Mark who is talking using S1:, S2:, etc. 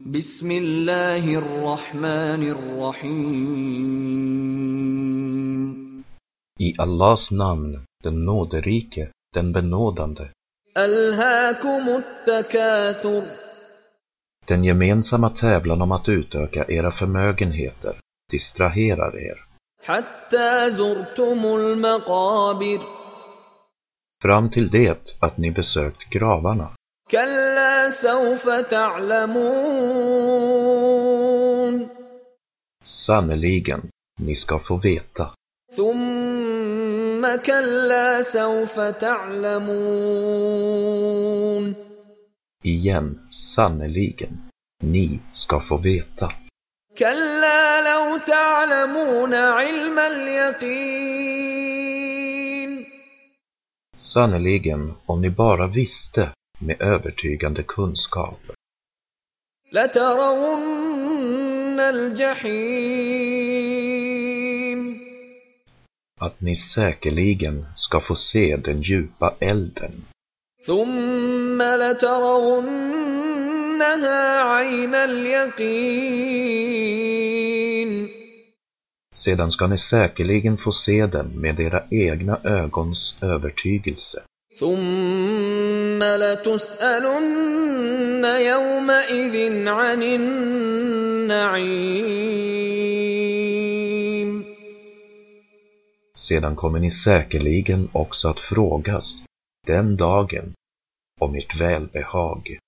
S1: بسم الله الرحمن الرحيم
S2: I Allahs namn, den nåderike, den benådande.
S1: ألهاكم التكاثر
S2: Den gemensamma tävlan om att utöka era förmögenheter distraherar er.
S1: حتى زرتم المقابر
S2: Fram till det att ni besökt gravarna.
S1: كلا سوف تعلمون
S2: Sannerligen, ni ska få veta.
S1: ثم كلا سوف تعلمون
S2: Igen, sannerligen, ni ska få veta.
S1: كلا لو تعلمون علم اليقين
S2: Sannerligen, om ni bara visste med övertygande kunskap. Att ni säkerligen ska få se den djupa elden. Sedan ska ni säkerligen få se den med era egna ögons övertygelse.
S1: ثم لتسألن يومئذ عن النعيم
S2: Sedan kommer ni säkerligen också att frågas den dagen om ert välbehag.